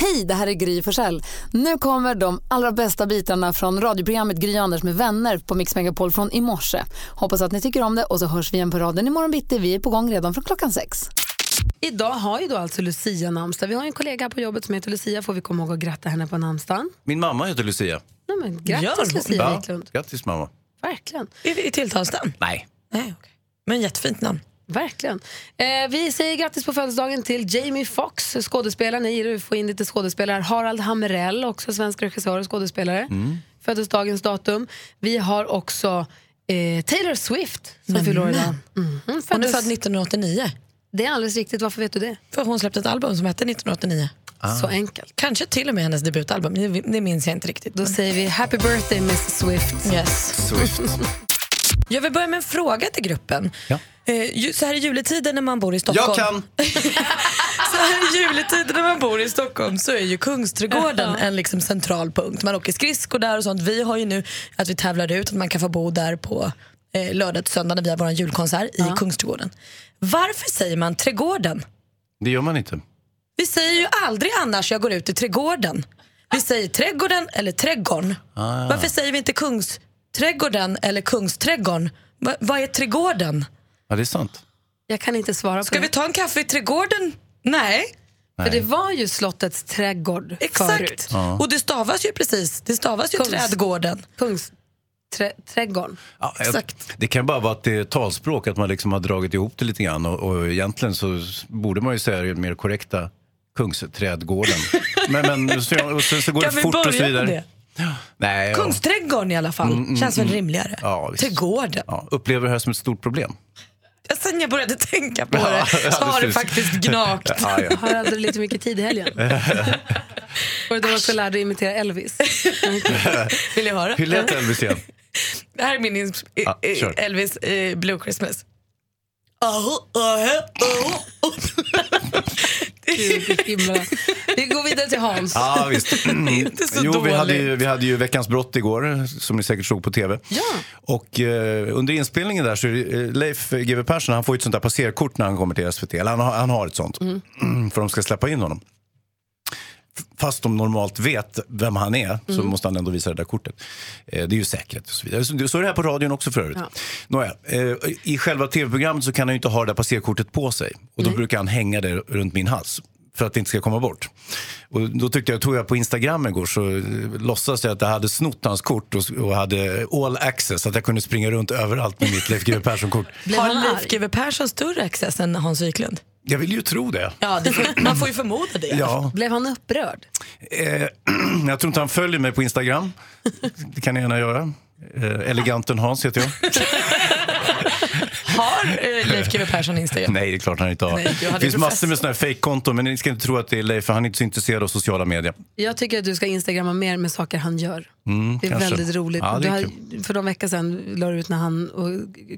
Hej, det här är Gry Forssell. Nu kommer de allra bästa bitarna från radioprogrammet Gry Anders med vänner på Mix Megapol från i morse. Hoppas att ni tycker om det och så hörs vi igen på raden imorgon bitti. Vi är på gång redan från klockan sex. Idag har ju då alltså Lucia namnsdag. Vi har en kollega här på jobbet som heter Lucia. Får vi komma ihåg att gratta henne på namnsdagen? Min mamma heter Lucia. Nej, men grattis Lucia Wiklund. Grattis mamma. Verkligen. I, i tilltalsnamn? Nej. Nej, okej. Men jättefint namn. Verkligen. Eh, vi säger grattis på födelsedagen till Jamie Foxx, skådespelaren. Ni gillar att få in lite skådespelare. Harald Hamrell, också svensk regissör och skådespelare. Mm. Föddes dagens datum. Vi har också eh, Taylor Swift som fyller år idag. Mhm, Hon är föddes- född 1989. Det är alldeles riktigt. Varför vet du det? För hon släppte ett album som hette 1989. Så enkelt. Kanske till och med hennes debutalbum, det, det minns jag inte riktigt. Då säger vi happy birthday Miss Swift. Yes. Swift. Jag vill börja med en fråga till gruppen. Ja. Eh, så här i juletiden när man bor i Stockholm. Jag kan. Så här i juletiden när man bor i Stockholm så är ju Kungsträdgården en liksom central punkt. Man åker skridskor där och sånt. Vi har ju nu att vi tävlar ut att man kan få bo där på eh, lördag till söndag när vi har vår julkonsert i Kungsträdgården. Varför säger man trädgården? Det gör man inte. Vi säger ju aldrig annars jag går ut i trädgården. Vi säger trädgården eller trädgården. Varför säger vi inte kungsträdgården eller kungsträdgården? Va, vad är trädgården? Ja, det är sant. Jag kan inte svara Ska på vi det. ta en kaffe i trädgården? Nej, För det var ju slottets trädgård exakt. förut. Och det stavas ju precis. Det stavas ju Kungs- trädgården. Kungs... Trä, trädgården. Ja, jag- Exakt. Det kan bara vara att det är talspråk, att man liksom har dragit ihop det lite grann. Och, och egentligen så borde man ju säga det mer korrekta Kungsträdgården. men, men så, och sen så går Kan det vi fort och så med vidare. det? Nej, ja. Kungsträdgården i alla fall. Känns väl rimligare. Ja. Trädgården. Ja, upplever det här som ett stort problem. Sen jag började tänka på Ja, det så har det faktiskt gnagt. Ja, ja. Har aldrig lite mycket tid i helgen. Var det då du också lärde dig imitera Elvis? Vill ni höra? Hur lät Elvis igen? Det här är min ins-. Elvis eh, Blue Christmas. Gud, vilken himla- Vi går vidare till Hans. Ja, visst. inte så jo, vi hade, ju, vi hade ju Veckans brott igår, som ni säkert såg på tv. Ja. Och eh, under inspelningen där så det, eh, Leif GW Persson han får ju ett sånt där passerkort när han kommer till SVT. Eller han, har, han har ett sånt, för de ska släppa in honom. Fast de normalt vet vem han är så måste han ändå visa det där kortet. Eh, det är ju säkerhet och så vidare. Så, så är det här på radion också för övrigt. Ja. Nåja, eh, I själva tv-programmet så kan han ju inte ha det där passerkortet på sig. Och då brukar han hänga det runt min hals för att det inte ska komma bort. Och då tyckte jag, tog jag på Instagram igår så eh, låtsades jag att jag hade snott hans kort och, och hade all access, att jag kunde springa runt överallt med mitt Leif GW Persson-kort. Har Leif? GW Persson större access än Hans Wiklund? Jag vill ju tro det. Ja, det får, man får ju förmoda det. Ja, Blev han upprörd? eh, jag tror inte han följer mig på Instagram. Det kan ni gärna göra. Eh, eleganten Hans heter jag. Har eh, Leif GW Persson Instagram? Nej, det är klart han inte har. Nej, det finns massor med såna här fake-konton, men ni ska inte tro att det är Leif, för han är inte så intresserad av sociala medier. Jag tycker att du ska instagramma mer med saker han gör. det är Mm, kanske. väldigt roligt. Ja, det du är har, kul. för någon vecka sedan la du ut när han och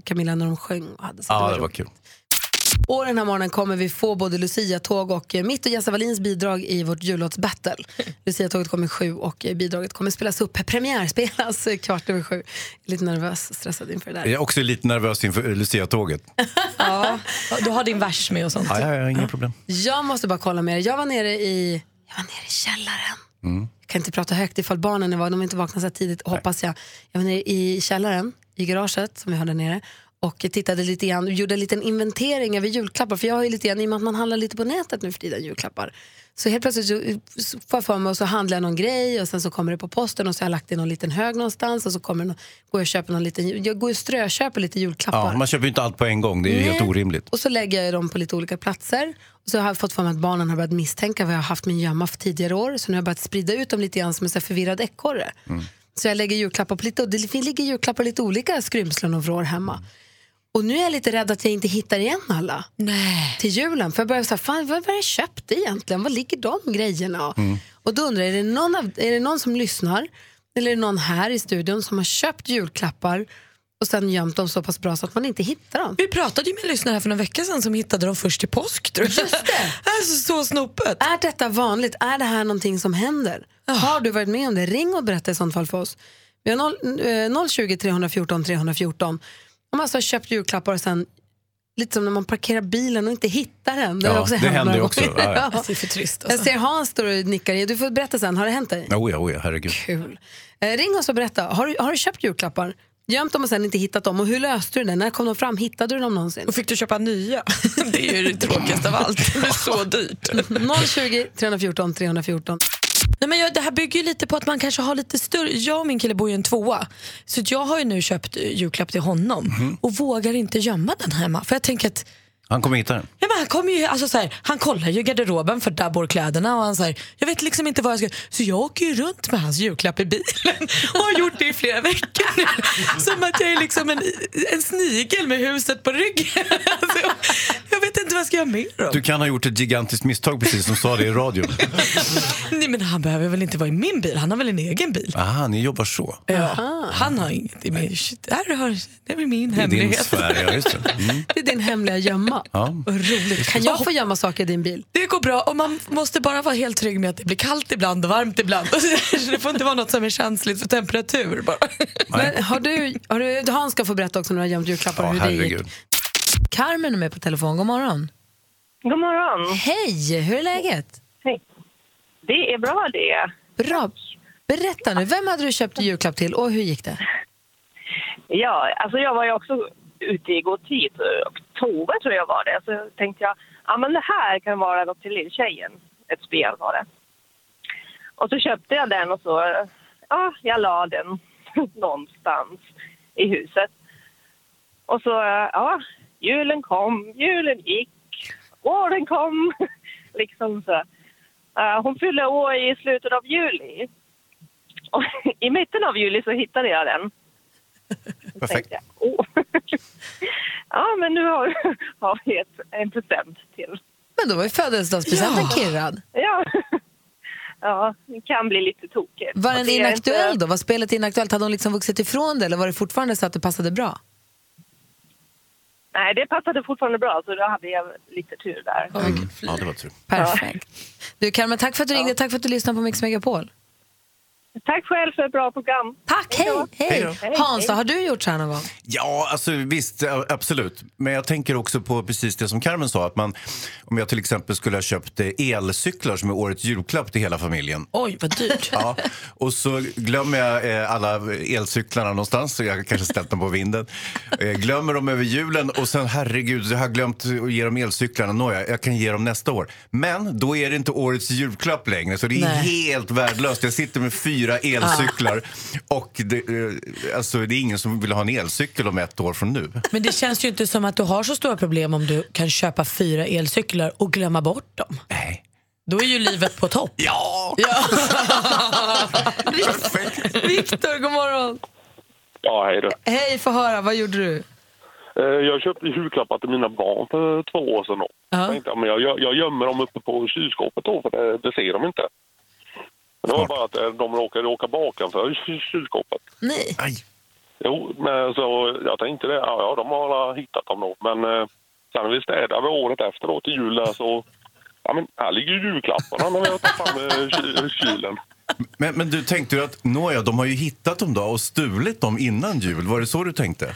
Camilla när de sjöng. Och hade så Ja, det var roligt. kul. Och den här morgonen kommer vi få både Lucia-tåg och eh, mitt och Jessa Wallins bidrag i vårt jullåtsbattle. Lucia-tåget kommer sju och eh, bidraget kommer spelas upp, premiärspelas eh, kvart över sju. Lite nervös, stressad inför det där. Jag är också lite nervös inför Lucia-tåget. Ja, du har din vers med och sånt. Ja, ja, ja, inga problem. Jag måste bara kolla med er. Jag var nere i, jag var nere i källaren. Jag kan inte prata högt ifall barnen är vakna. De är inte vakna så tidigt, hoppas jag. Jag var nere i källaren, i garaget som vi har där nere. Och tittade lite grann gjorde en liten inventering över julklappar. För jag har ju lite grann, i och med att man handlar lite på nätet nu för tiden, julklappar. Så helt plötsligt så får jag för mig och så handlar jag någon grej och sen så kommer det på posten och så har jag lagt det i någon liten hög någonstans och så kommer det, går jag och köper någon liten, jag går och strököper lite julklappar. Ja, man köper ju inte allt på en gång, det är ju helt Nej. orimligt. Och så lägger jag dem på lite olika platser. Och så har jag fått för mig att barnen har börjat misstänka vad jag har haft min gömma för tidigare år. Så nu har jag börjat sprida ut dem lite grann som en förvirrad ekorre. Så jag lägger julklappar på lite, och det ligger julklappar på lite olika skrymslen och vrår hemma. Och nu är jag lite rädd att jag inte hittar igen alla Nej. till julen. För jag börjar säga, fan vad har jag köpt egentligen? Vad ligger de grejerna? Och då undrar jag, är det, någon av, är det någon som lyssnar, eller är det någon här i studion som har köpt julklappar och sen gömt dem så pass bra så att man inte hittar dem. Vi pratade ju med en lyssnare här för några veckor sedan som hittade dem först till påsk. Tror jag. Just det. Alltså, så snopet. Är detta vanligt? Är det här någonting som händer? Har du varit med om det? Ring och berätta i sånt fall för oss. Vi har noll- eh, 020 314 314. Om man alltså har köpt julklappar och sen lite som när man parkerar bilen och inte hittar den. Ja, har också det händer ju också. Ja, ja. Ja. Det är för trist. Jag Alltså. ser Hans står och nickar. Du får berätta sen. Har det hänt dig? Oh ja, oh ja, herregud. Kul. Eh, ring oss och berätta. Har du, har du köpt julklappar? Gömt dem och sen inte hittat dem? Och hur löste du det? När kom de fram? Hittade du dem någonsin? Och fick du köpa nya? Det är ju det tråkigaste av allt. Det är så dyrt. 020 314 314. Nej, men jag, det här bygger ju lite på att man kanske har lite större... Jag och min kille bor ju i en tvåa. Så jag har ju nu köpt julklapp till honom och vågar inte gömma den hemma. För jag tänker att Han kommer hitta den. Ja, men han, kommer ju, alltså så här, han kollar ju garderoben för där bor kläderna och han säger jag vet liksom inte vad jag ska Så jag åker ju runt med hans julklapp i bilen och har gjort det i flera veckor nu. Som att jag är liksom en, en snigel med huset på ryggen. Alltså, jag, vet inte vad jag ska göra med dem. Du kan ha gjort ett gigantiskt misstag precis som sa det i radion. Nej, men han behöver väl inte vara i min bil, han har väl en egen bil. Aha, ni jobbar så. Ja, han har inget i min... Har, det är min Det är din hemlighet. sfär, ja just det. Mm. Det är din hemliga gömma. Ja. Roligt. Kan jag få gömma saker i din bil? Det går bra och man måste bara vara helt trygg med att det blir kallt ibland och varmt ibland. Det får inte vara något som är känsligt för temperatur bara. Men har du, har du, Hans ska få berätta också när du har gömt julklappar Ja, hur det gick. herregud. Carmen är med på telefon. God morgon. God morgon. Hej, hur är läget? Hej. Det är bra det. Bra. Berätta nu, vem hade du köpt julklapp till och hur gick det? Ja, alltså jag var ju också ute i god tid. Tove, tror jag var det. Så tänkte jag, ja men det här kan vara något till lilltjejen. Ett spel var det. Och så köpte jag den och så, ja, jag la den någonstans i huset. Och så, ja, julen kom, julen gick, åren kom. liksom så. Hon fyllde år i slutet av juli. Och i mitten av juli så hittade jag den. Perfekt. jag, oh. ja, men nu har, har vi ett, en present till. Men då var ju födelsedagspresenten kirrad. Ja. ja, det kan bli lite tokigt. Var den inaktuell inte- då? Var spelet inaktuellt? Hade hon liksom vuxit ifrån det eller var det fortfarande så att det passade bra? Nej, det passade fortfarande bra, så då hade jag lite tur där. Ja, det var tur. Perfekt. Du Carmen, tack för att du ringde, tack för att du lyssnade på Mix Megapol. Tack själv för ett bra program. Tack, hej! Hej Hans, har du gjort så här någon gång? Ja, alltså visst, absolut. Men jag tänker också på precis det som Carmen sa. Att man, om jag till exempel skulle ha köpt eh, elcyklar som är årets julklapp till hela familjen. Oj, vad dyrt. Ja, och så glömmer jag eh, alla elcyklarna någonstans, så jag kanske ställt dem på vinden. Eh, glömmer dem över julen och sen herregud, jag har glömt att ge dem elcyklarna. Nåja, jag kan ge dem nästa år. Men då är det inte årets julklapp längre, så det är Nej. helt värdelöst. Jag sitter med fyra elcyklar och det, eh, alltså, det är ingen som vill ha en elcykel om ett år från nu. Men det känns ju inte som att du har så stora problem om du kan köpa fyra elcyklar och glömma bort dem. Nej. Då är ju livet på topp. Ja! Perfekt! Viktor, god morgon. Ja, hej då. Hej, få höra. Vad gjorde du? Eh, Jag köpte julklappar till mina barn för två år sedan. Då. Ja. Tänkte, jag, men jag, jag gömmer dem uppe på kylskåpet då, för det, det ser de inte. Men det var bara att eh, de råkade åka bakanför ky- kylskåpet. Nej. Aj. Jo, men så jag tänkte det. Ja, ja de har hittat dem då. Men eh, sen när vi städade året efter då till jul där, så... Ja, men här ligger ju julklapparna när vi har tagit fram eh, ky- kylen. Men, men du tänkte ju att nåja, de har ju hittat dem då och stulit dem innan jul. Var det så du tänkte?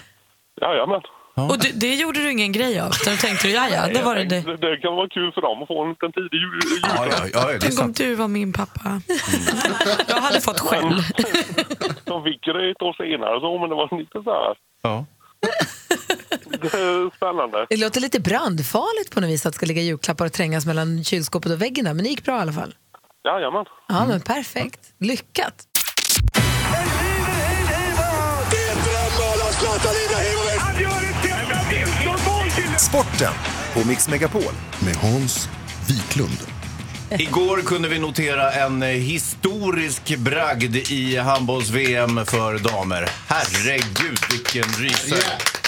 Jajamän. Och du, det gjorde du ingen grej av? Utan tänkte du, ja ja, det var det det. Det, kan vara kul för dem att få en liten tidig jul, Ja, ja, ja det Tänk om du var min pappa. Jag hade fått skäll. De fick det ett år senare, så, men det var lite så här... Ja. Det är spännande. Det låter lite brandfarligt på något vis att ska ligga julklappar och trängas mellan kylskåpet och väggen där, men det gick bra i alla fall. Jajamän. Ja, men perfekt. Lyckat. Sporten på Mix Megapol med Hans Wiklund. Igår kunde vi notera en eh, historisk bragd i handbolls-VM för damer. Herregud, vilken rysare.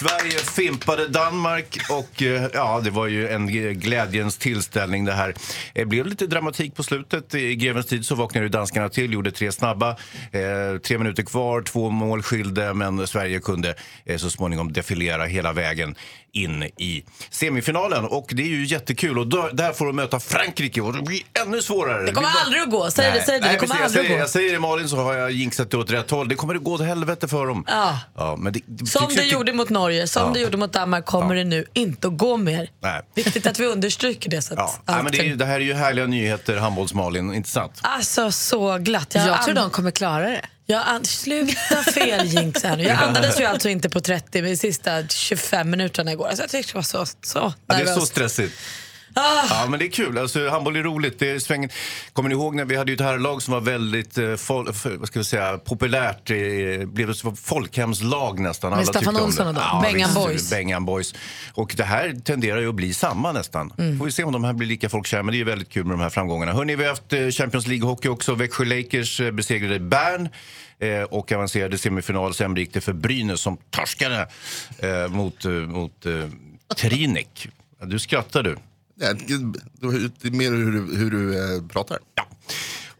Sverige fimpade Danmark och eh, ja, det var ju en glädjens tillställning det här. Det blev lite dramatik på slutet. I grevens tid så vaknade ju danskarna till, gjorde tre snabba. Eh, tre minuter kvar, två mål skilde, men Sverige kunde eh, så småningom defilera hela vägen in i semifinalen. Och det är ju jättekul. Och då, där får de möta Frankrike och det blir ännu svårare. Det kommer bara- aldrig att gå. Säg det, säg det. nej, Det kommer precis. aldrig jag, säger, att gå. jag säger det Malin så har jag jinxat det åt rätt håll. Det kommer att gå åt helvete för dem. Ja. Ja, men det, det Som det inte- gjorde mot Norge, som Ja. det gjorde mot Danmark kommer det nu inte att gå mer. Nej. Viktigt att vi understryker det. Så att Ja. Nej, men det, är, det här är ju härliga nyheter, handbolls-Malin, inte sant? Alltså så glatt. Jag, and- tror de kommer klara det. Jag and- sluta fel jinx här nu. Jag andades ju alltså inte på 30 de sista 25 minuterna igår. Alltså jag tyckte det var så, så Ja, det är nervöst. så stressigt. Ah. Ja, men det är kul. Alltså, handboll är roligt. Det är svängen. Kommer ni ihåg när vi hade ett herrlag som var väldigt eh, fol- vad ska vi säga, populärt? Eh, blev ett folkhemslag nästan. Med Alla Staffan Olsson det. och dem. Ja, Bengan visst, Boys. Bengan Boys. Och det här tenderar ju att bli samma nästan. Mm. Får vi se om de här blir lika folkkära. Men det är väldigt kul med de här framgångarna. Hörrni, vi har haft eh, Champions League-hockey också. Växjö Lakers eh, besegrade Bern eh, och avancerade semifinal. Sen gick det för Brynäs som torskade eh, mot, mot eh, Trinek. Du skrattar du. Ja, det är mer hur du, hur du eh, pratar.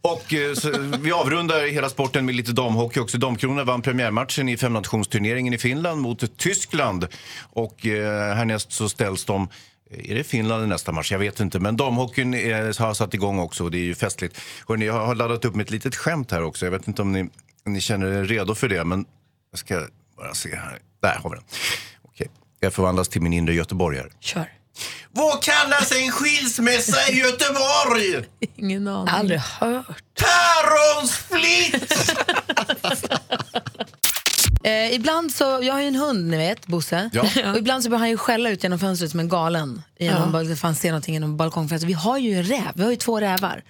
Och eh, så, vi avrundar hela sporten med lite damhockey också. Damkronorna vann premiärmatchen i femnationsturneringen i Finland mot Tyskland. Och eh, härnäst så ställs de är det Finland i nästa match? Jag vet inte. Men damhockeyn är, har satt igång också och det är ju festligt. Hörrni, jag har laddat upp med ett litet skämt här också. Jag vet inte om ni, ni känner er redo för det, men jag ska bara se här. Där har vi den. Okej. Jag förvandlas till min inre göteborgare. Kör. Vad kallas en skilsmässa i Göteborg? Ingen aning. Aldrig hört. Päronsplitt! Eh, ibland så, jag har ju en hund ni vet, Bosse. Ja. Och ibland så börjar han ju skälla ut genom fönstret som en galen. Genom, ja. Det fanns se någonting genom balkongfönstret. Vi har ju en räv, vi har ju två rävar.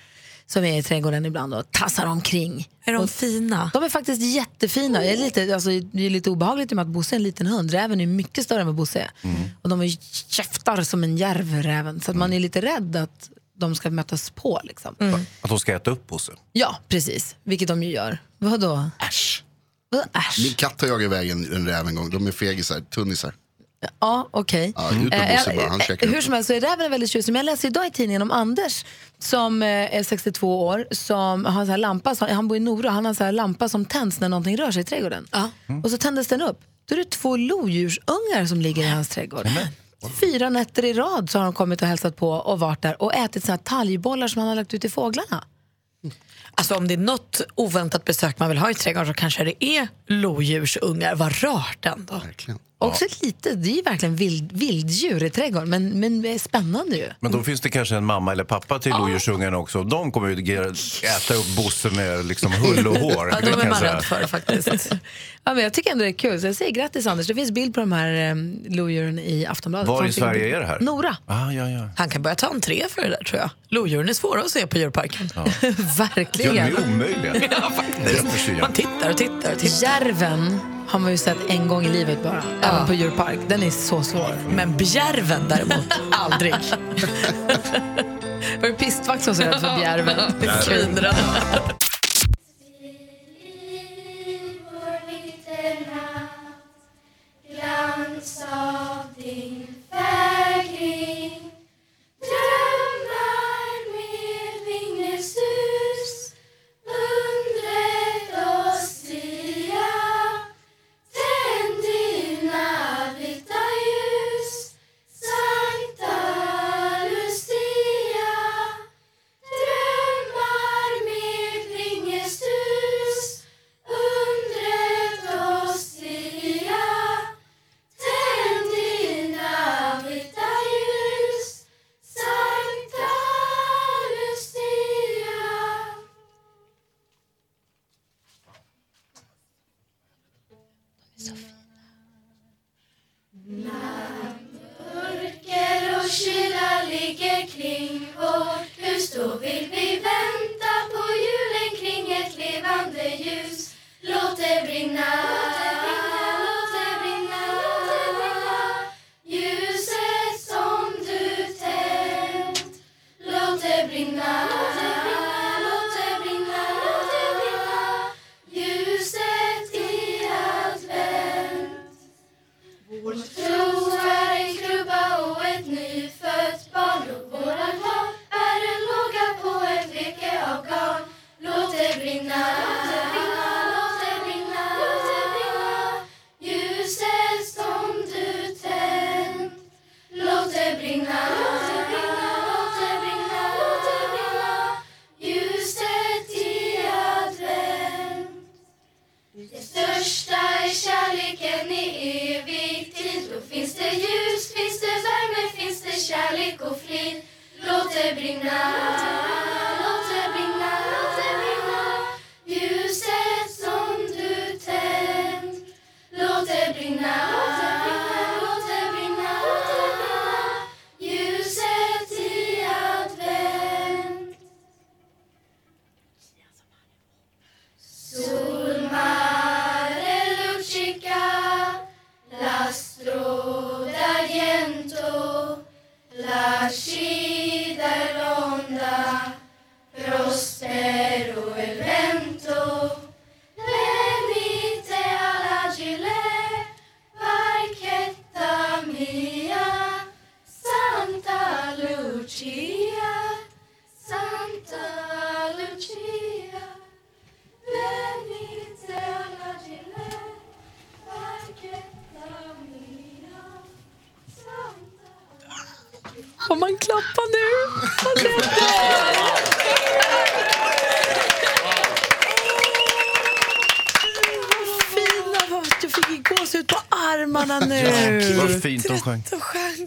Som är i trädgården ibland och tassar omkring. Är de och, fina? De är faktiskt jättefina. Det, är lite, alltså, det är lite obehagligt i och med att Bosse är en liten hund. Räven är mycket större än vad Bosse är. Och de är käftar som en järv, räven. Så att man är lite rädd att de ska mötas på. Liksom. Att de ska äta upp Bosse. Ja, precis. Vilket de ju gör. Vadå? Äsch. Vadå äsch? Min katt har jagat iväg en, en räv en gång. De är fegisar, tunnisar. Ja, okej. Ja, ut med Eh, han eh, Hur som helst så är räven väldigt tjusig. Men jag läste idag i tidningen om Anders som eh, är 62 år, som har en sån här lampa, som, han bor i Nora, han har en här lampa som tänds när någonting rör sig i trädgården. Och så tändes den upp. Då är det två lodjursungar som ligger i hans trädgård. Fyra nätter i rad så har de kommit och hälsat på och varit där och ätit såna här talgbollar som han har lagt ut till fåglarna. Alltså om det är något oväntat besök man vill ha i trädgården så kanske det är lodjursungar. Vad rart ändå. Verkligen. Också lite, det är ju verkligen vild, vilddjur i trädgården, men, men det är spännande ju. Men då finns det kanske en mamma eller pappa till lodjursungarna också. De kommer ju äta upp Bosse med liksom hull och hår. Ja, de är jag man rädd för faktiskt. Ja, men jag tycker ändå det är kul, så jag säger grattis Anders. Det finns bild på de här um, lodjuren i Aftonbladet. Var i Sverige är det här? Nora. Ah, ja, ja. Han kan börja ta entré för det där tror jag. Lodjuren är svåra att se på djurparken. Ja, de Verkligen. är omöjliga. Ja, faktiskt. Man tittar och tittar och tittar. Järven har man ju sett en gång i livet bara, även på djurpark. Den är så svår. Men bjärven däremot, aldrig. Var det pistvakt som var så rädd för bjärven? Svinrädd. Glans av din fägring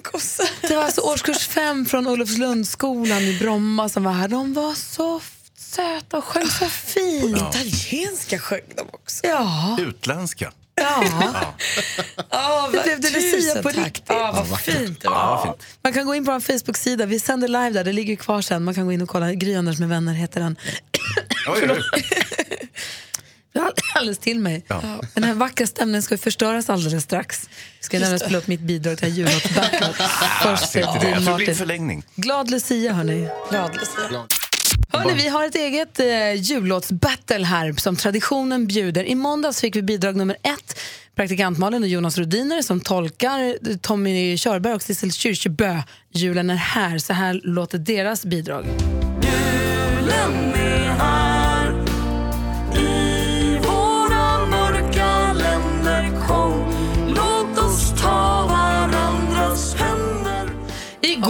Kosse. Det var alltså årskurs fem från Olofslundsskolan i Bromma som var här. De var så söta och sjöng så fint. Italienska sjöng de också. Ja. Utländska. Ja. Ja, Det blev det Lucia på tack. riktigt. Ja, vad fint det var. Ja, fint. Man kan gå in på vår Facebook-sida. Vi sänder live där. Det ligger kvar sen. Man kan gå in och kolla. Gry Anders med vänner heter den. Oj, oj. Alldeles till mig. Den här vackra stämningen ska förstöras alldeles strax. Jag ska nämligen spela upp mitt bidrag till jullåtsbattlet. Först det. Dean Martin. förlängning. Glad Lucia, hörni. Glad Lucia. Hörni, vi har ett eget eh, jullåtsbattle här som traditionen bjuder. I måndags fick vi bidrag nummer ett. Praktikant Malin och Jonas Rodiner som tolkar Tommy Körberg och Sissel Kyrkjebø. Julen är här. Så här låter deras bidrag. Julen är här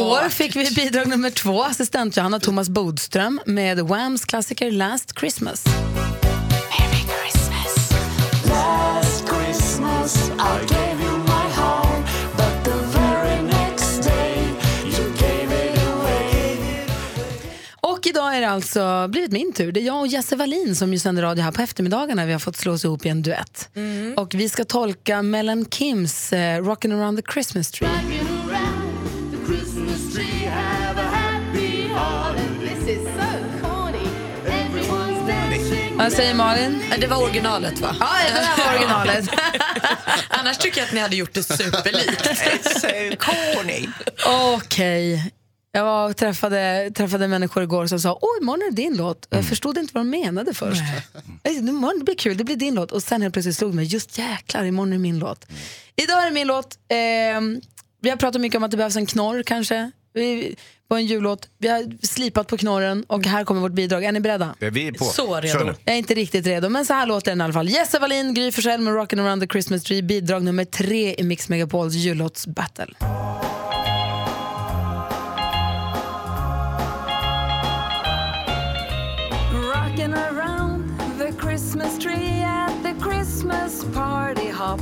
Igår fick vi bidrag nummer två, assistent Johanna Thomas Bodström med Whams klassiker Last Christmas. Last Christmas I gave you my heart But the very next day You gave it away Och idag är det alltså blivit min tur. Det är jag och Jesse Wallin som ju sänder radio här på eftermiddagarna. Vi har fått slå oss ihop i en duett. Och vi ska tolka Mellan Kims eh, Rockin' around the Christmas tree. The Vad säger Malin? Det var originalet va? Ja, det här var originalet. Annars tycker jag att ni hade gjort det superlikt. Okej. Jag var och träffade, träffade människor igår som sa oj, imorgon är det din låt. Jag förstod inte vad de menade först. Imorgon det blir kul, det blir din låt. Och sen helt plötsligt slog det mig, just jäklar, imorgon är det min låt. Idag är det min låt. Eh, vi har pratat mycket om att det behövs en knorr kanske. Vi, på en jullåt. Vi har slipat på knorren och här kommer vårt bidrag. Är ni beredda? Vi är på. Så redo. Jag är inte riktigt redo, men så här låter den i alla fall. Jesse Wallin, Gry Forssell med Rockin' around the Christmas tree. Bidrag nummer tre i Mix Megapols jullåtsbattle. Rocking around the Christmas tree at the Christmas party hop.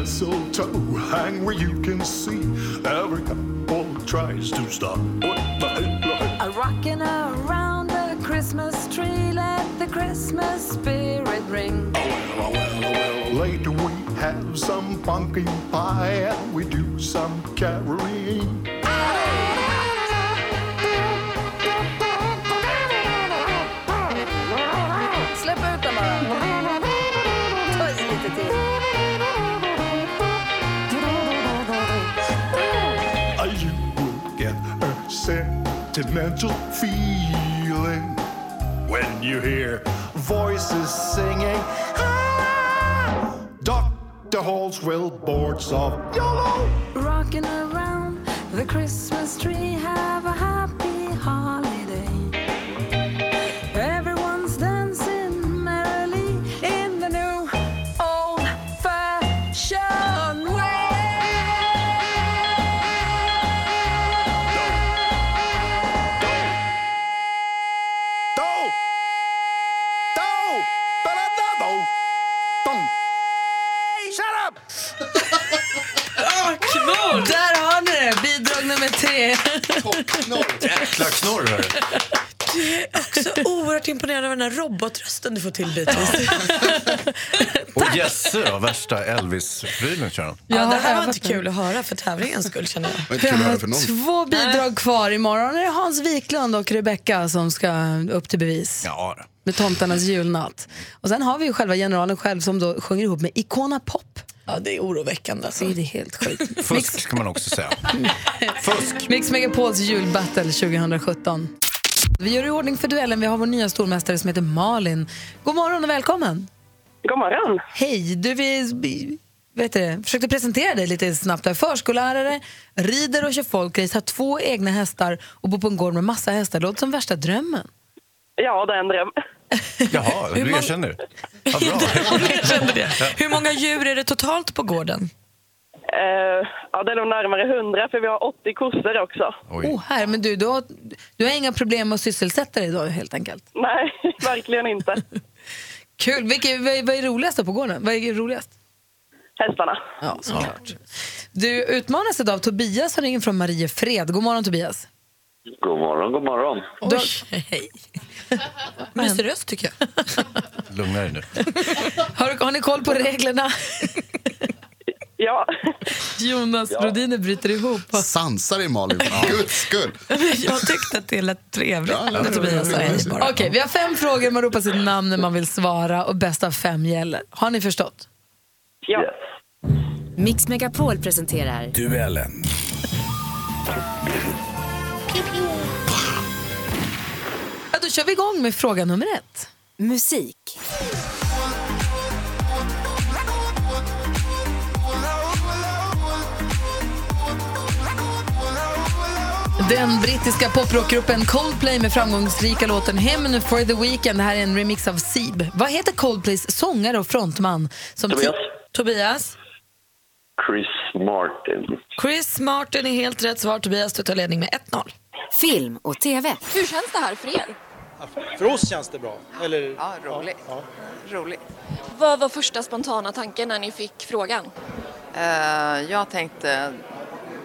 Mistletoe hang where you can see every couple tries to stop. A rocking around the Christmas tree, let the Christmas spirit ring. Oh, well oh, well oh, well Later we have some pumpkin pie and we do some caroling. Sentimental feeling when you hear voices singing. Ah! Dr. Halswell boards of yellow. Rocking around the Christmas tree, have a Jäkla knorr hörru. Du är också oerhört imponerad av den här robotrösten du får till bitvis. Och Jesse då, värsta Elvis-prylen kör han. Ja, det här var inte kul att höra för tävlingens skull känner jag. För någon. Två bidrag kvar. Imorgon är det Hans Wiklund och Rebecca som ska upp till bevis. Ja. Med Tomtarnas julnatt. Och sen har vi ju själva generalen själv som då sjunger ihop med Icona Pop. Ja, det är oroväckande. Alltså. Det är helt sjukt. Fusk kan man också säga. Fusk. Mix Megapols julbattle 2017. Vi gör i ordning för duellen. Vi har vår nya stormästare som heter Malin. God morgon och välkommen. God morgon. Hej, du vi, vet du, försökte presentera dig lite snabbt. Du är förskollärare, rider och kör folkrace, har två egna hästar och bor på en gård med massa hästar. Det låter som värsta drömmen. Ja, det är en dröm. Jaha, du erkänner. Jag kände det. Hur många djur är det totalt på gården? Eh, ja, det är nog närmare 100 för vi har 80 kossor också. Oh, här, men du, du, har, du har inga problem med att sysselsätta dig då helt enkelt? Nej, verkligen inte. Kul! Vilket, vad, är- vad är roligast på gården? Vad är roligast? Hästarna. Ja, såklart. Du utmanas idag av Tobias som ringer från Mariefred. God morgon Tobias. God morgon, god morgon. Oj, hej. Mysig röst tycker jag. Lugna dig nu. Har, har ni koll på reglerna? Ja. Jonas Rodiner bryter ihop. Sansa dig Malin, för guds skull. Jag tyckte att det lät trevligt Ja, ja, Tobias. Okej, vi har fem frågor. Man ropar sitt namn när man vill svara och bäst av fem gäller. Har ni förstått? Ja. Mix Megapol presenterar Duellen. Kör vi igång med fråga nummer ett. musik. Den brittiska poprockgruppen Coldplay med framgångsrika låten Hymn for the Weekend. Det här är en remix av Seeb. Vad heter Coldplays sångare och frontman? Som Tobias. Tobias? Chris Martin. Chris Martin är helt rätt svar. Tobias, du tar ledning med 1-0. Film och TV. Hur känns det här för er? För oss känns det bra. Eller, Ja, roligt. Ja, Roligt. Vad var första spontana tanken när ni fick frågan? Eh, jag tänkte,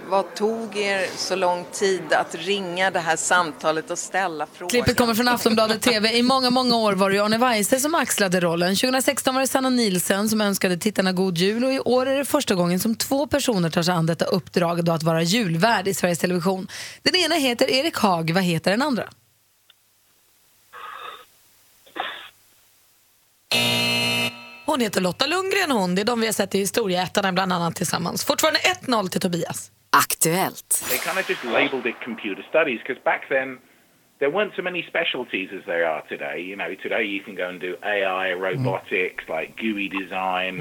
vad tog er så lång tid att ringa det här samtalet och ställa frågan? Klippet kommer från Aftonbladet TV. I många, många år var det Arne Weise som axlade rollen. 2016 var det Sanna Nielsen som önskade tittarna god jul och i år är det första gången som två personer tar sig an detta uppdrag då att vara julvärd i Sveriges Television. Den ena heter Erik Haag, vad heter den andra? Hon heter Lotta Lundgren hon. Det är de vi har sett i Historieätarna bland annat tillsammans. Fortfarande 1-0 till Tobias. Aktuellt. They kind of just labeled it computer studies because back then there weren't so many specialties as there are today. You know, today you can go and do AI, robotics, like GUI design,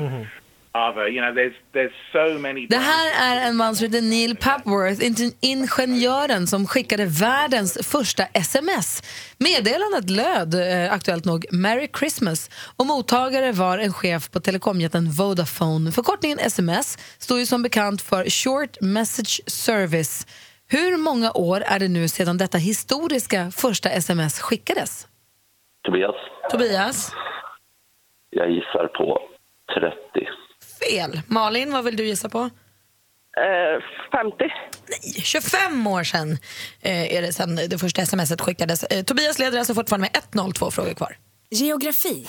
other. You know, there's there's so many. Det här är en man som heter Neil Papworth, in- ingenjören som skickade världens första sms. Meddelandet löd, eh, aktuellt nog, Merry Christmas och mottagare var en chef på telekomjätten Vodafone. Förkortningen sms står ju som bekant för Short Message Service. Hur många år är det nu sedan detta historiska första sms skickades? Tobias. Tobias? Jag gissar på 30. Fel. Malin, vad vill du gissa på? Eh, 50. Nej, 25 år sedan eh, är det sedan det första smset skickades. Eh, Tobias leder alltså fortfarande med 1-0, två frågor kvar. Geografi.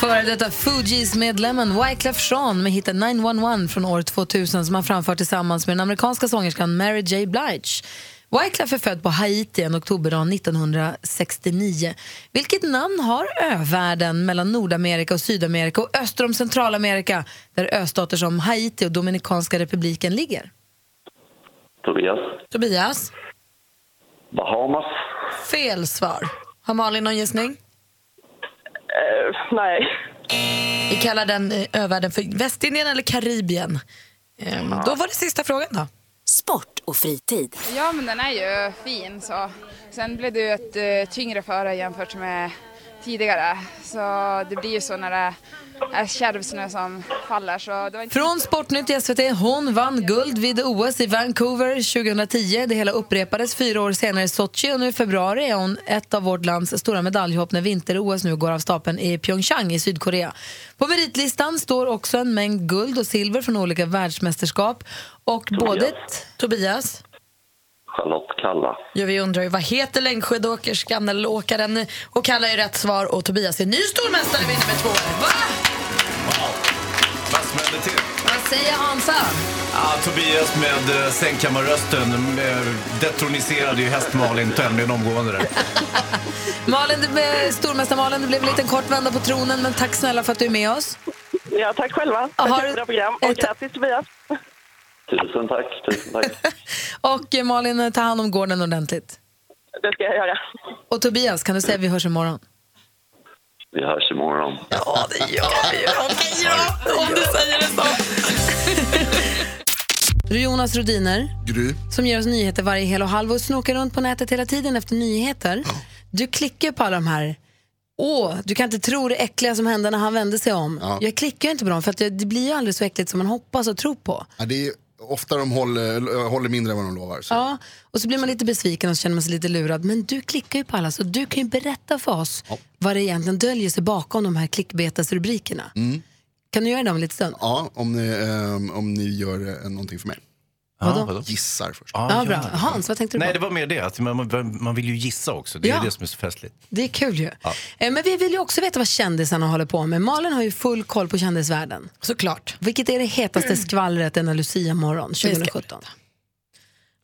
Före detta Fugees-medlemmen Wyclef Jean med hiten 911 från år 2000 som han framfört tillsammans med den amerikanska sångerskan Mary J. Blige. Wyclef är född på Haiti en oktoberdag 1969. Vilket namn har övärlden mellan Nordamerika och Sydamerika och öster om Centralamerika där östater som Haiti och Dominikanska republiken ligger? Tobias. Tobias? Bahamas. Fel svar. Har Malin någon gissning? Eh, nej. Vi kallar den eh, övärlden för Västindien eller Karibien. Ehm, Då var det sista frågan då. Sport och fritid. Ja, men den är ju fin. Så. Sen blev det ju ett uh, tyngre före jämfört med tidigare. Så det blir ju så när det är kärvsnö som faller. Så det var inte... Från Sportnytt i SVT. Hon vann guld vid OS i Vancouver 2010. Det hela upprepades fyra år senare i Sochi och nu i februari är hon ett av vårt lands stora medaljhopp när vinter-OS nu går av stapeln i Pyeongchang i Sydkorea. På meritlistan står också en mängd guld och silver från olika världsmästerskap. Och både Tobias Charlotte Kalla. Ja, vi undrar ju vad heter längdskidåkerskan eller åkaren? Och Kalla är rätt svar och Tobias är ny stormästare vinner med två. Va? Till? Vad säger Hansa? Ja, Tobias med eh, sängkammarrösten eh, detroniserade ju häst Malin tämligen omgående där. Malin, det blev, stormästare Malin, det blev en liten kort vända på tronen, men tack snälla för att du är med oss. Ja, tack själva. Tack för ett bra program. Och grattis Tobias. Tusen tack, tusen tack. Och eh, Malin, ta hand om gården ordentligt. Det ska jag göra. Och Tobias, kan du säga att vi hörs imorgon? Vi hörs imorgon. Ja, det gör vi. Okej då, om du säger det så. Jonas Rodiner, Gry. som ger oss nyheter varje hel och halv och snokar runt på nätet hela tiden efter nyheter. Du klickar på alla de här Åh, du kan inte tro det äckliga som hände när han vände sig om. Ja. Jag klickar inte på dem för att det det blir ju aldrig så äckligt som man hoppas och tror på. Ja, det är ofta de håller, håller mindre än vad de lovar. Så. Ja, och så blir man lite besviken och känner man sig lite lurad. Men du klickar ju på alla så du kan ju berätta för oss vad det egentligen döljer sig bakom de här klickbetesrubrikerna. Mm. Kan du göra det om en liten stund? Ja, om ni, ehm, om ni gör eh, någonting för mig. Vadå? vadå? Gissar först. Ja, bra. Hans, vad tänkte du Nej, på? det var mer det. Att man, man, man vill ju gissa också. Det är Ja. ju det som är så festligt. Det är kul ju. Ja. Eh, Men vi vill ju också veta vad kändisarna håller på med. Malin har ju full koll på kändisvärlden. Såklart. Vilket är det hetaste skvallret denna Lucia-morgon ska 2017?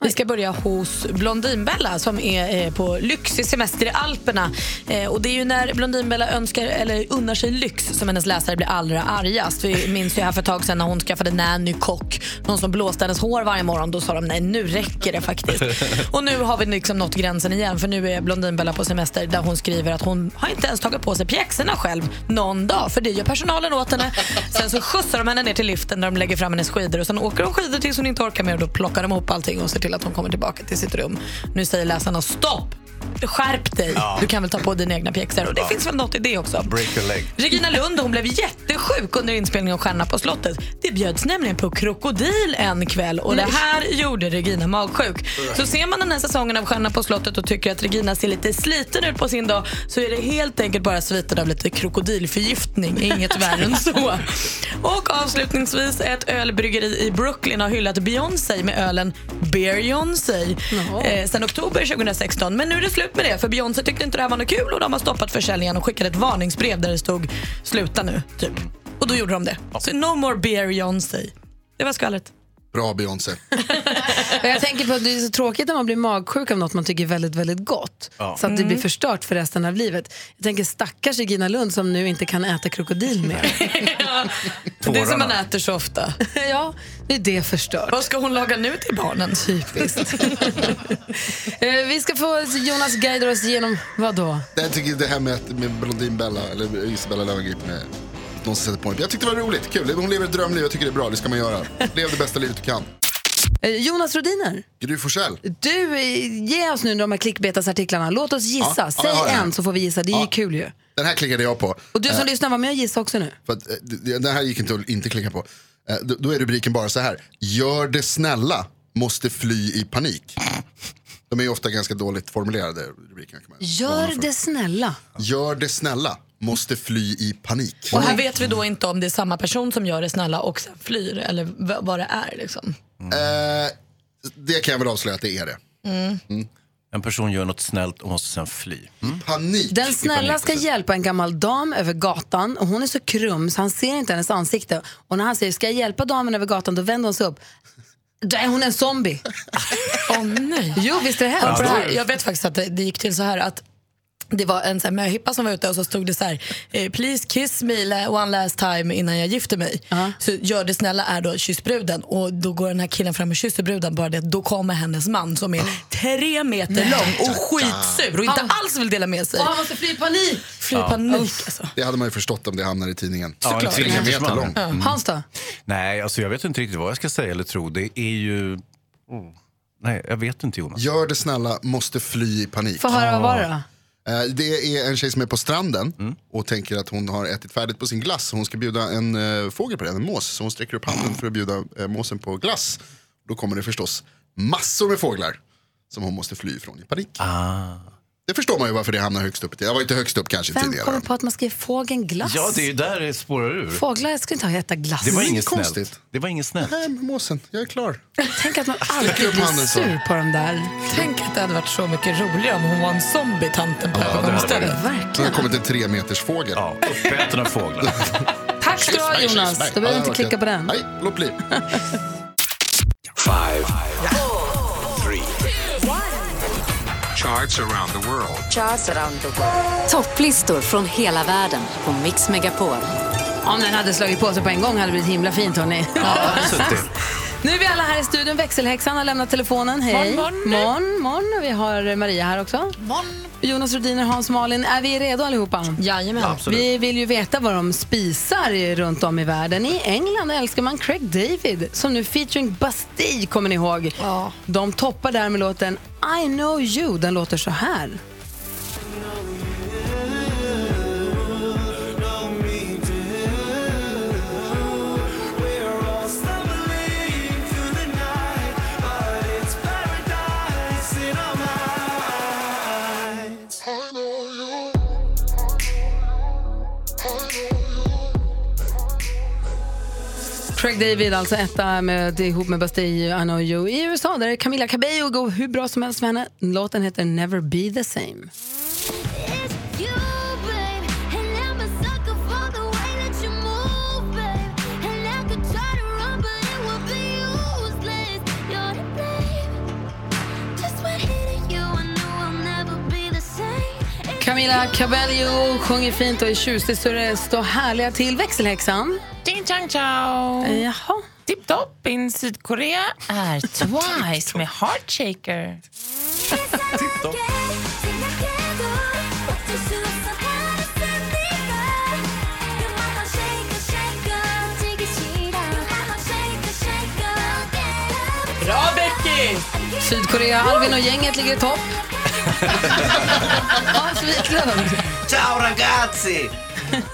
Vi ska börja hos Blondinbella som är eh, på lyxig semester i Alperna. Eh, och det är ju när Blondinbella önskar, eller unnar sig lyx som hennes läsare blir allra argast. Vi minns ju här för ett tag sedan när hon skaffade nanny kock, någon som blåste hennes hår varje morgon. Då sa de nej nu räcker det faktiskt. och nu har vi liksom nått gränsen igen för nu är Blondinbella på semester där hon skriver att hon har inte ens tagit på sig pjäxorna själv någon dag för det gör personalen åt henne. Sen så skjutsar de henne ner till liften där de lägger fram hennes skidor och sen åker hon skidor tills hon inte orkar mer och då plockar de ihop allting och ser till att hon kommer tillbaka till sitt rum. Nu säger läsarna stopp! Skärp dig! Ja. Du kan väl ta på dina egna pjäxor. Och det finns väl något i det också. Break a leg. Regina Lund hon blev jättesjuk under inspelningen av Stjärna på slottet. Det bjöds nämligen på krokodil en kväll och det här gjorde Regina magsjuk. Så ser man den här säsongen av Stjärna på slottet och tycker att Regina ser lite sliten ut på sin dag så är det helt enkelt bara sviten av lite krokodilförgiftning. Inget värre än så. Och avslutningsvis, ett ölbryggeri i Brooklyn har hyllat Beyoncé med ölen Beyoncé eh, sen oktober 2016. Men nu är det slut med det för Beyoncé tyckte inte det här var något kul och de har stoppat försäljningen och skickade ett varningsbrev där det stod sluta nu, typ. Och då gjorde de det. Så no more Beyoncé. Det var skvallret. Bra Beyoncé. Jag tänker på att det är så tråkigt när man blir magsjuk av något man tycker är väldigt, väldigt gott. Ja. Så att det Mm. blir förstört för resten av livet. Jag tänker stackars Regina Lund som nu inte kan äta krokodil mer. Det är som man äter så ofta. ja, det är det förstört. Vad ska hon laga nu till barnen? Typiskt. Eh, Vi ska få Jonas guida oss igenom, vad då? Jag tycker det här med, med Blondinbella, eller Isabella Löwengrip med att någon som sätter på en. Jag tyckte det var roligt, kul. Hon lever ett drömliv, jag tycker det är bra, det ska man göra. Lev det bästa livet du kan. Eh, Jonas Rodiner, Gry Forssell. du, eh, ge oss nu de här klickbetasartiklarna. Låt oss gissa. Ja, ja, Säg här. en så får vi gissa. Det är ju kul ju. Den här klickade jag på. Och du som Eh, lyssnar, var med och gissa också nu. För att, eh, det- den här gick inte att inte klicka på. Eh, Då, är rubriken bara så här. Gör det snälla, måste fly i panik. De är ju ofta ganska dåligt formulerade man. Gör det snälla. Gör det snälla, måste fly i panik. Och här vet vi då inte om det är samma person som gör det snälla och sen flyr eller vad det är. Liksom. Eh, det kan jag väl avslöja att det är det. Mm. En person gör något snällt och måste sen fly. Mm. Panik. Den snälla ska hjälpa en gammal dam över gatan och hon är så krum så han ser inte hennes ansikte. Och när han säger ska jag hjälpa damen över gatan då vänder hon sig upp. Då är hon en zombie. Åh nej. Jo, visst är det Ja, hemskt? det här, jag vet faktiskt att det, det gick till så här att det var en möhippa som var ute och så stod det så här eh, Please kiss me one last time innan jag gifter mig. Så gör det snälla är då kyss bruden och då går den här killen fram och kysser bruden bara det då kommer hennes man som är tre meter Nej. lång och skitsur och inte Han- alls vill dela med sig. Och han måste fly i panik. Fly Ja. panik alltså. Det hade man ju förstått om det hamnar i tidningen. Ja, en Tre meter lång. Mm. Hans då? Nej, alltså jag vet inte riktigt vad jag ska säga eller tro. Det är ju... Nej, jag vet inte Jonas. Gör det snälla, måste fly i panik. Få höra, vad var det då? Eh, det är en tjej som är på stranden Mm. och tänker att hon har ätit färdigt på sin glass. Hon ska bjuda en eh, fågel på den, en mås. Så hon sträcker upp handen för att bjuda eh, måsen på glass. Då kommer det förstås massor med fåglar som hon måste fly ifrån i panik. Ah. Det förstår man ju varför det hamnar högst upp. Jag var inte högst upp kanske Vem tidigare. kommer på att man ska ge fågeln glass? Ja, det är ju där det spårar ur. Fåglar ska inte ha äta glass. Det var inget konstigt. snällt. Det var inget snällt. Nej, måsen, jag är klar. Tänk att man alltid blir sur på de där. Tänk att det hade varit så mycket roligare om hon var en zombie, tanten på Ja, hade övergångsstället. varit. Så har kommit en tre meters fågel. Ja, uppäten av fåglar. Tack ska du ha Jonas. Då behöver du inte klicka på den. Nej, låt bli. Five, charts around the world. Charts around the world. Topplistor från hela världen på Mix Megapol. Om den hade slagit på sig på en gång hade det blivit himla fint hörni. Nu är vi alla här i studion. Växelhäxan har lämnat telefonen. Hej. Morgon, morgon. morgon. Vi har Maria här också. Jonas Rhodiner, Hans Malin. Är vi redo allihopa? Jajamän. Absolut. Vi vill ju veta vad de spisar runt om i världen. I England älskar man Craig David som nu featuring Bastille, kommer ni ihåg? Ja. De toppar där med låten I know you. Den låter så här. Craig David, alltså etta med, ihop med Bastille, I know you. I USA där är Camila Cabello går hur bra som helst med henne. Låten heter Never be the same. Camila Cabello sjunger fint och är tjusig så det står härliga till. Växelhäxan. Ding chang chao! Jaha. Tipptopp in Sydkorea är Twice med Heartshaker. Tipptopp. Bra Becky! Sydkorea, Alvin och gänget ligger i topp. Hans Wiklund. Ciao ragazzi!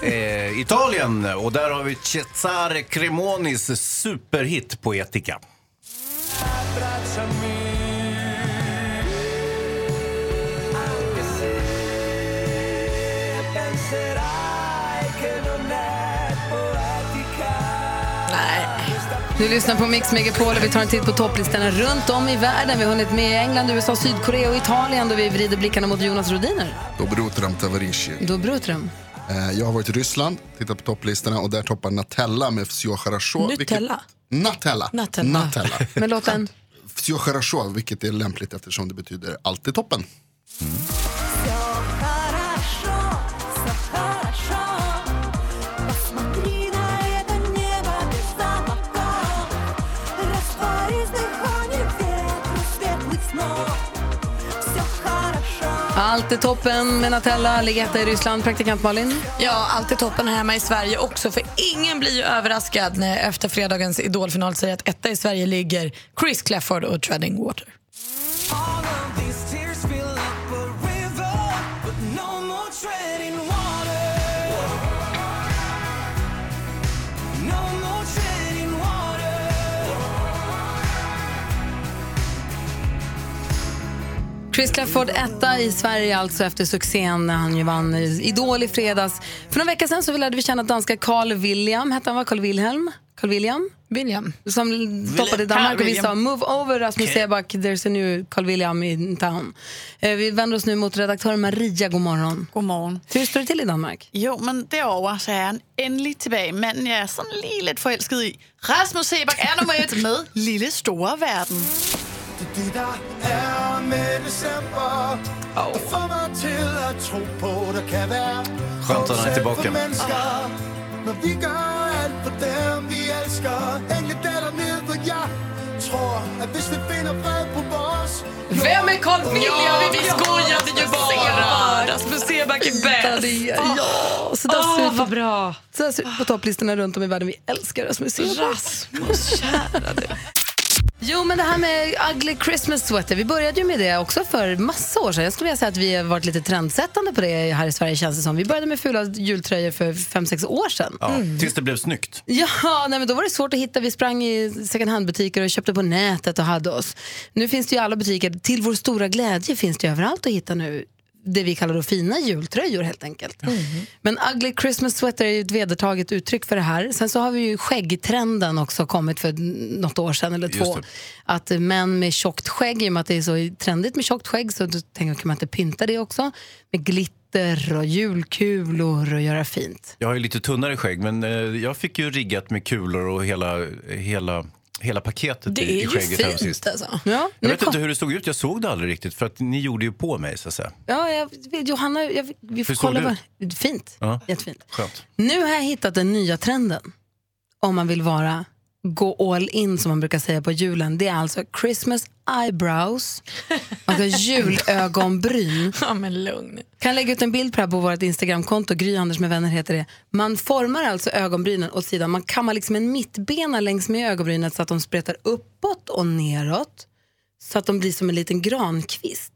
Eh, Italien, och där har vi Cesare Cremonis superhit Poetica. Du lyssnar på Mix Megapol och vi tar en titt på topplistorna runt om i världen. Vi har hunnit med England, USA, Sydkorea och Italien då vi vrider blickarna mot Jonas Rodiner. Dobrotram Tavarishi. Dobrotram. Eh, jag har varit i Ryssland, tittat på topplistorna och där toppar Natella med Fsio Harasho. Nutella? Natella. Natella. Natella. med låten? Fsio Harasho, vilket är lämpligt eftersom det betyder allt i toppen. Mm. Allt är toppen med Natella, Ligetta etta i Ryssland. Praktikant Malin? Ja, allt är toppen här hemma i Sverige också. För ingen blir ju överraskad när jag efter fredagens idolfinal säger att etta i Sverige ligger Chris Clafford och Treading Water. Chris Clafford etta i Sverige alltså efter succén när han ju vann Idol i fredags. För några veckor sedan så lärde vi känna danska Carl William, hette han va? Carl Wilhelm? Carl William? William. Som toppade i Danmark och vi sa move over Rasmus Okej. Seback, there's a new Carl William in town. Eh, Vi vänder oss nu mot redaktör Maria, god morgon. God morgen. Hur står det till i Danmark? Jo, men derovre så er han endelig tilbage. Manden, jeg er sådan lige lidt forelsket i. Rasmus Sebak er nummer et med Lille Store Verden. Det der er med december oh. Det får mig til at tro på, der kan være Skönt att han är tillbaka. vi gør alt for dem, vi elsker Engle datter ned, og jeg tror At hvis vi finder fred på vores Vem är Carl William? Ja, vi skojade ju bara. Rasmus Seback är bäst. Ja, så där ser vad bra. Så där ser ut på topplistorna runt om i världen. Vi älskar Rasmus Seback. Rasmus, kära du. Jo, men det här med ugly Christmas sweater, vi började ju med det också för massa år sedan. Jag skulle vilja säga att vi har varit lite trendsättande på det här i Sverige känns det som. Vi började med fula jultröjor för fem sex år sedan. Ja, Tills det blev snyggt. Ja, nej, men då var det svårt att hitta. Vi sprang i second hand-butiker och köpte på nätet och hade oss. Nu finns det ju i alla butiker. Till vår stora glädje finns det överallt att hitta nu det vi kallar då fina jultröjor helt enkelt. Men ugly Christmas sweater är ju ett vedertaget uttryck för det här. Sen så har vi ju skäggtrenden också kommit för något år sedan eller två. Att män med tjockt skägg, i och med att det är så trendigt med tjockt skägg så då tänker jag, kan man inte pynta det också? Med glitter och julkulor och göra fint. Jag har ju lite tunnare skägg, men eh, jag fick ju riggat med kulor och hela, hela, hela paketet Det i, är i skägget fint sist. alltså. Ja, Jag vet kom- inte hur det såg ut, jag såg det aldrig riktigt för att ni gjorde ju på mig så att säga. Ja, jag, Johanna, jag, vi får Hur såg kolla. det Vad, fint. Ja. Jättefint. Skönt. Nu har jag hittat den nya trenden. Om man vill vara gå all in som man brukar säga på julen. Det är alltså Christmas eyebrows. Ha julögonbryn. Ja, men lugn. Kan lägga ut en bild på det här på vårt Instagramkonto. Gry Anders med vänner heter det. Man formar alltså ögonbrynen åt sidan. Man kammar liksom en mittbena längs med ögonbrynet så att de spretar uppåt och neråt. Så att de blir som en liten grankvist.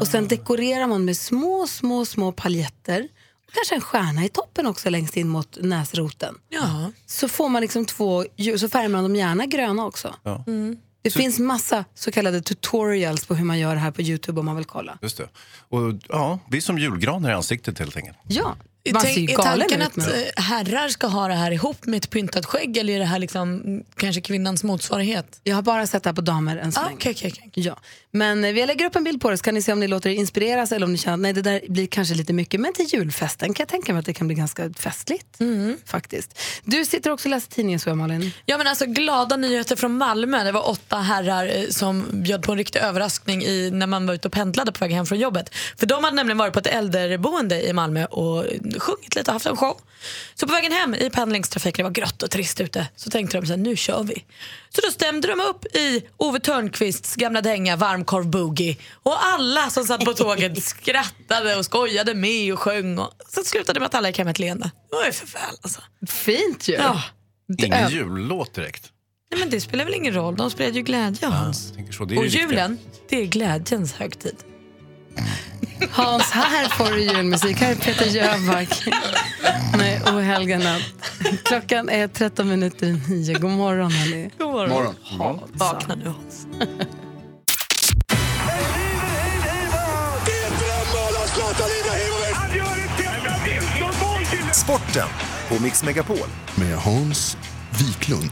Och sen dekorerar man med små, små, små paljetter. Kanske en stjärna i toppen också längst in mot näsroten. Ja. Så får man liksom två, ljus- så färgar man dem gärna gröna också. Ja. Det finns massa så kallade tutorials på hur man gör det här på Youtube om man vill kolla. Just det. Och ja, vi är som julgranar i ansiktet helt enkelt. Ja, man Tänk, är tanken att eh, herrar ska ha det här ihop med ett pyntat skägg eller är det här liksom mm, kanske kvinnans motsvarighet? Jag har bara sett det här på damer än så Ah, länge. okej, okej, okej. Ja. Men eh, vi lägger upp en bild på det så kan ni se om ni låter er inspireras eller om ni känner att nej, det där blir kanske lite mycket. Men till julfesten kan jag tänka mig att det kan bli ganska festligt. Mm. Faktiskt. Du sitter också och läser tidningen så jag, Malin. Ja men alltså glada nyheter från Malmö. Det var åtta herrar eh, som bjöd på en riktig överraskning i, när man var ute och pendlade på väg hem från jobbet. För de hade nämligen varit på ett äldreboende i Malmö och sjungit lite och haft en show. Så på vägen hem i pendlingstrafiken, det var grått och trist ute, så tänkte de så här, nu kör vi. Så då stämde de upp i Ove Törnqvists gamla dänga Varmkorv Boogie och alla som satt på tåget skrattade och skojade med och sjöng. Och så slutade det med att alla gick hem med ett leende. Det var ju för väl alltså. Fint ju. Ja. Ingen jullåt direkt. Nej, men det spelar väl ingen roll, de spred ju glädje Hans. Tänker så, det är Och julen, det är glädjens högtid. Hans, här får du julmusik. Här är Peter Jöback med O helga natt. Klockan är 13 minuter i nio. God morgon, hörni. God morgon. Vakna nu Hans. Sporten på Mix Megapol. Med Hans Wiklund.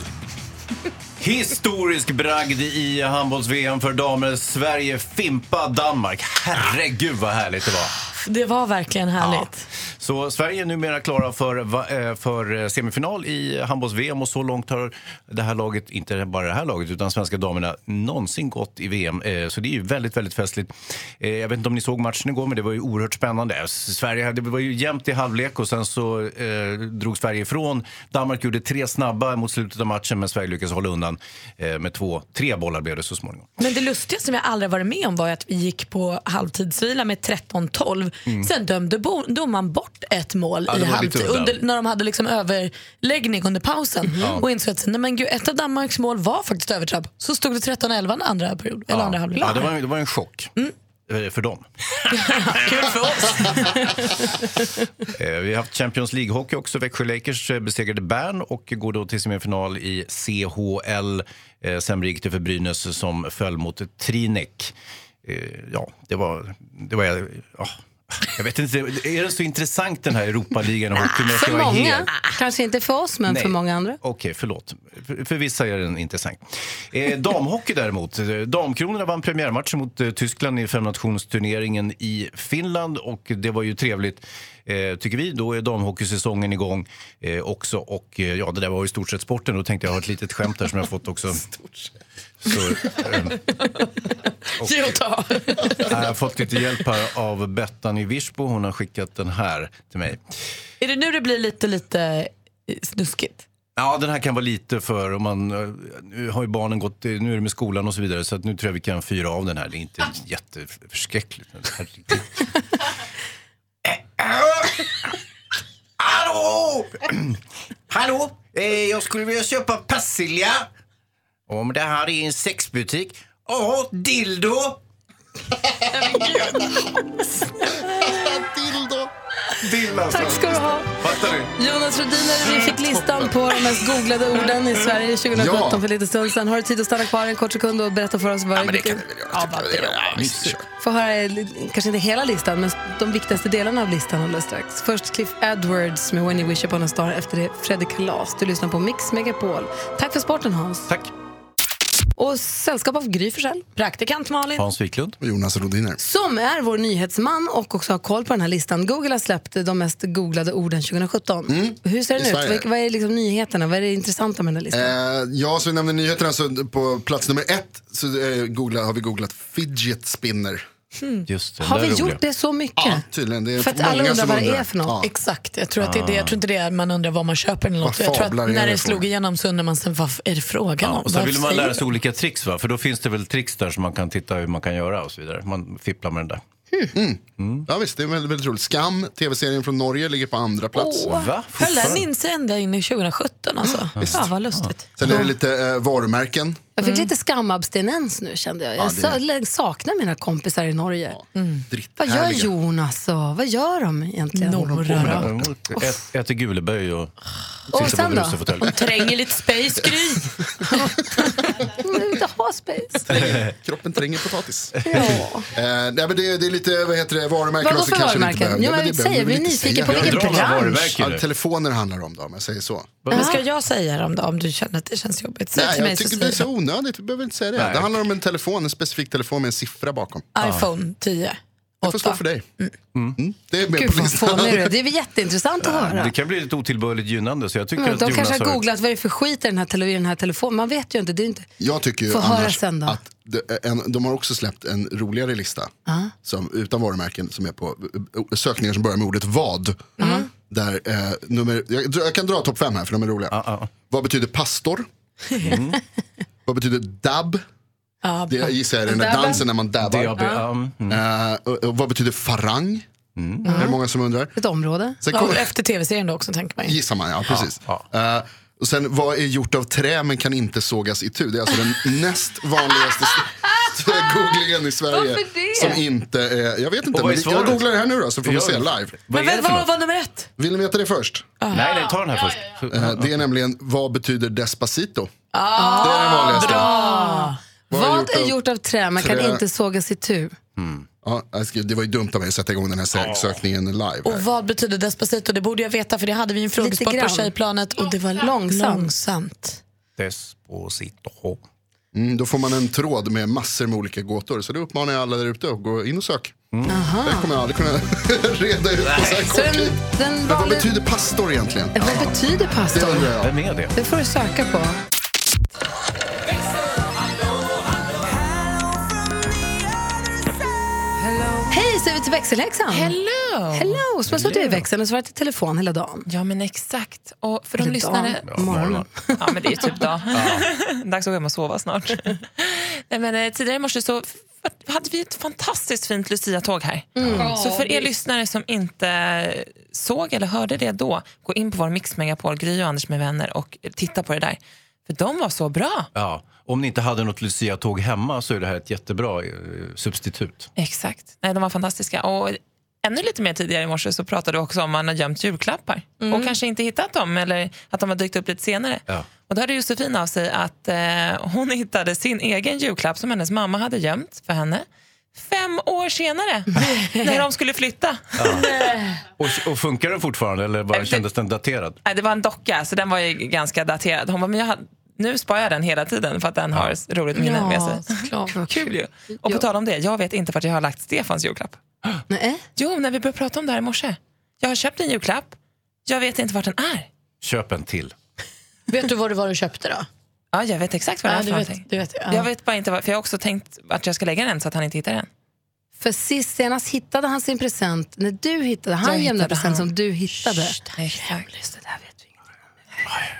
Historisk bragd i handbolls-VM för damer. Sverige fimpa Danmark. Herregud vad härligt det var. Det var verkligen härligt. Så Sverige är numera klara för, eh, för semifinal i handbolls-VM och så långt har det här laget, inte bara det här laget, utan svenska damerna någonsin gått i VM. Eh, Så det är ju väldigt, väldigt festligt. Eh, Jag vet inte om ni såg matchen igår, men det var ju oerhört spännande. Sverige, hade- det var ju jämnt i halvlek och sen så eh, drog Sverige ifrån. Danmark gjorde tre snabba mot slutet av matchen, men Sverige lyckades hålla undan eh, med två, tre bollar blev det så småningom. Men det lustiga som jag aldrig varit med om var att vi gick på halvtidsvila med 13-12. Sen dömde domaren bort ett mål Mm. Ja, i halvtid, under, när de hade liksom överläggning under pausen. Ja. Och insåg att nej, men gud, ett av Danmarks mål var faktiskt övertrapp. Så stod det 13-11 andra period, eller andra halvlek. ja, det, var, det var en chock. Eh, För dem. Kul för oss. Eh, Vi har haft Champions League-hockey också. Växjö Lakers eh, besegrade Bern och går då till semifinal i CHL. Sen gick det för Brynäs som föll mot Trinek. Ja, det var... Det var ja, jag vet inte, är det så intressant den här Europaligan ska För många. helt- Kanske inte för oss, men Nej. för många andra. Okej, förlåt. För, för vissa är den intressant. Eh, damhockey däremot. Eh, Damkronorna vann premiärmatchen mot eh, Tyskland i femnationsturneringen i Finland och det var ju trevligt. Eh, tycker vi. Då är damhockeysäsongen igång eh, också. Och eh, ja, det där var i stort sett sporten. Då tänkte jag ha ett litet skämt där som jag fått också. Så, Ge och ta. Har fått lite hjälp här av Bettan i Virsbo. Hon har skickat den här till mig. Är det nu det blir lite, lite eh, snuskigt? Ja, den här kan vara lite för... Om man, eh, nu har ju barnen gått, nu är det med skolan och så vidare, så att nu tror jag vi kan fyra av den här. Det är inte jätteförskräckligt. men herregud. Hallå! Hallå! Eh, jag skulle vilja köpa persilja. Om det här är en sexbutik. Ja, dildo! Dildo! Dildo alltså. Tack ska du ha. Fattar du? Jonas Rhodiner, vi fick listan på de mest googlade orden i Sverige 2017 Ja. för lite stund sedan. Har du tid att stanna kvar en kort sekund och berätta för oss vad Ja, men det kan vi väl göra. Ja, visst. Få höra, eh, kanske inte hela listan, men de viktigaste delarna av listan alldeles strax. Först Cliff Edwards med When You Wish Upon a Star, efter det Freddy Kalas. Du lyssnar på Mix Megapol. Tack för sporten Hans. Tack. Och sällskap av Gry Forssell. Praktikant Malin. Hans Wiklund. Och Jonas Rodiner. Som är vår nyhetsman och också har koll på den här listan. Google har släppt de mest googlade orden 2017. Hur ser Mm. i den ut? Sverige. Vad är liksom nyheterna? Vad är det intressanta med den här listan? Eh, ja, så vi nämnde nyheterna. Så på plats nummer ett så eh, googla, har vi googlat fidget spinner. Just det, Har vi gjort det så mycket? Ja, tydligen. Det är För att alla undrar vad det är för något. Ja. Exakt, jag tror, att det är det. jag tror inte det är man undrar vad man köper eller något. Jag tror att när det slog igenom så undrar man sen vad är det frågan Ja, om? och sen vill man lära sig olika tricks va? För då finns det väl tricks där som man kan titta hur man kan göra och så vidare. Man fipplar med den där. Mm. Ja, visst, det är väldigt, väldigt roligt. Skam, tv-serien från Norge, ligger på andra plats. Va? Höll den in sig ända in i 2017 alltså. Ja, vad lustigt. Sen är det lite eh, varumärken. Jag fick lite skamabstinens nu kände jag. Jag Ja, det- sa- saknar mina kompisar i Norge. Dritt, Vad gör. Jonas och vad gör de egentligen? Mm. Ät, äter guleböj och Och sitter sen på brusefåtölj. Tränger lite space gry. Jag vill inte ha space. Kroppen tränger potatis. Ja. Eh, nej, men det, det är lite, vad heter det, varumärken Vadå för kanske varumärken? inte Ja, men det säg, behöver vi är inte nyfikna säga. på vilken bransch. Ja, telefoner handlar om då, om jag säger så. Men ska jag säga dem då om du känner att det känns jobbigt? Säg Nej, till mig jag tycker det är så jag. Onödigt, vi behöver inte säga det. Nej. Det handlar om en telefon, en specifik telefon med en siffra bakom. iPhone 10. Det får stå 8. för dig. Mm. Det är med Gud på listan. är. Det är jätteintressant att höra. Det kan bli lite otillbörligt gynnande så jag tycker Men att de Jonas kanske har har... googlat vad är det för skit i den här, tele- i den här telefonen. Man vet ju inte. Det är inte... Jag tycker ju annars sen då. att det, en, de har också släppt en roligare lista Ja. som, utan varumärken som är på eh, sökningar som börjar med ordet vad. Mm. Där, eh, nummer, jag, jag kan dra topp fem här för de är roliga. Ja, ja. Vad betyder pastor? Mm. Vad betyder dab? Ja, Det jag gissar jag är den där dansen när man dabbar. DAB, ja, mm. Eh, och, och vad betyder farang? Mm. Det är det många som undrar. Ett område. Sen Ja, kommer, efter tv-serien då också tänker man ju. gissar man, ja precis. Ja, Eh, och sen, vad är gjort av trä men kan inte sågas itu? Det är alltså den näst vanligaste googlingen i Sverige. Som inte är, jag vet inte, vad men jag googlar det här nu då så får vi Ja. se live. Vad Men vad något? var nummer ett? Vill ni veta det först? Nej, nej, ta den här först. Eh, det är nämligen, vad betyder despacito? Ah, det är den vanligaste. bra. Vad är gjort är av gjort av trä? Man kan inte sågas itu. Ja, jag skrev- det var ju dumt av mig att sätta igång den här sö- sökningen live. Här. Och vad betyder Despacito? Det borde jag veta för det hade vi en frågesport på. Tjejplanet och det var Långsamt. långsamt. Desposito. Mm, då får man en tråd med massor med olika gåtor. Så det uppmanar jag alla där ute att gå in och sök. Det kommer jag aldrig kunna reda ut på så här Så kort den, tid. den Men vad betyder pastor egentligen? Vad betyder Det pastor? undrar jag. Vem är det? Det får du söka på. Växelhäxan. Hello! Hello, som har suttit i växeln och svarat i telefon hela dagen. Ja, men exakt. Och för de Eller lyssnare... dagen, morgonen. Ja, men det är ju typ dag. Dags att gå hem och sova snart. Nej, men, eh, tidigare i morse så hade vi ett fantastiskt fint Lucia-tåg här. Så för er lyssnare som inte såg eller hörde det då, gå in på vår Mix Megapol, Gry och Anders med vänner och titta på det där. För de var så bra. Ja, om ni inte hade något Lucia-tåg hemma så är det här ett jättebra eh, substitut. Exakt. Nej, de var fantastiska. Och ännu lite mer tidigare i morse så pratade du också om att man har gömt julklappar och kanske inte hittat dem eller att de har dykt upp lite senare. Ja. Och då hade Josefin av sig att eh, hon hittade sin egen julklapp som hennes mamma hade gömt för henne fem år senare när de skulle flytta. Och, och funkar den fortfarande eller bara det- kändes den daterad? Nej, det var en docka så den var ju ganska daterad. Hon bara, men jag hade, nu sparar jag den hela tiden för att den har roligt minne med sig. såklart. Kul ju. Och på tal om det, jag vet inte vart jag har lagt Stefans julklapp. Nej. Jo, när vi började prata om det här i morse. Jag har köpt en julklapp, jag vet inte vart den är. Köp en till. Vet du vad det var du köpte då? Ja, jag vet exakt vad det Ja, är för du vet- någonting. du vet, ja. Jag vet bara inte, vad- för jag har också tänkt att jag ska lägga den så att han inte hittar den. För sist senast hittade han sin present när du hittade. Han Jag hittade present han. som du hittade. Exakt. Det där vet vi.